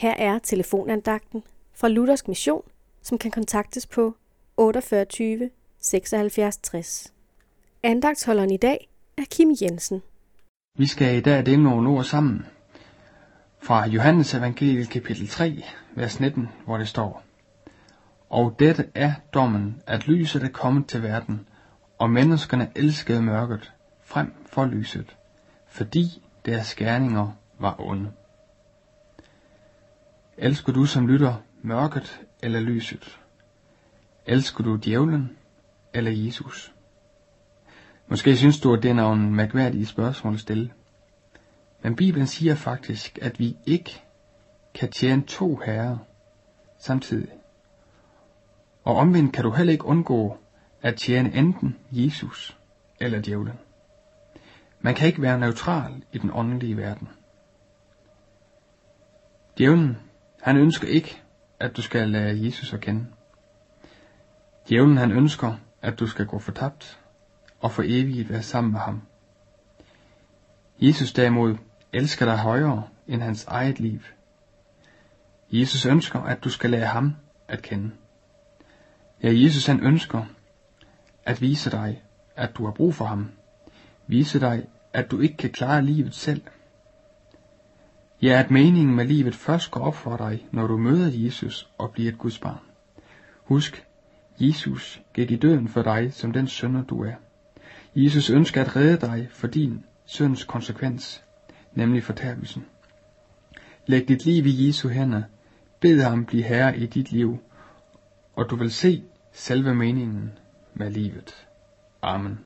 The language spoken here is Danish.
Her er telefonandagten fra Luthersk Mission, som kan kontaktes på 48 76 60. Andagtsholderen i dag er Kim Jensen. Vi skal i dag dele nogle ord sammen fra Johannes evangeliet kapitel 3, vers 19, hvor det står, Og dette er dommen, at lyset er kommet til verden, og menneskerne elskede mørket frem for lyset, fordi deres gerninger var onde. Elsker du som lytter mørket eller lyset? Elsker du djævlen eller Jesus? Måske synes du, at det er nogle mærkværdige spørgsmål at stille. Men Bibelen siger faktisk, at vi ikke kan tjene to herrer samtidig. Og omvendt kan du heller ikke undgå at tjene enten Jesus eller djævlen. Man kan ikke være neutral i den åndelige verden. Djævlen, han ønsker ikke, at du skal lade Jesus at kende. Djævlen, han ønsker, at du skal gå fortabt og for evigt være sammen med ham. Jesus derimod elsker dig højere end hans eget liv. Jesus ønsker, at du skal lære ham at kende. Ja, Jesus han ønsker at vise dig, at du har brug for ham. Vise dig, at du ikke kan klare livet selv. Ja, at meningen med livet først går op for dig, når du møder Jesus og bliver et Guds barn. Husk, Jesus gik i døden for dig som den sønder du er. Jesus ønsker at redde dig for din søns konsekvens, nemlig fortabelsen. Læg dit liv i Jesu hænder, bed ham blive herre i dit liv, og du vil se selve meningen med livet. Amen.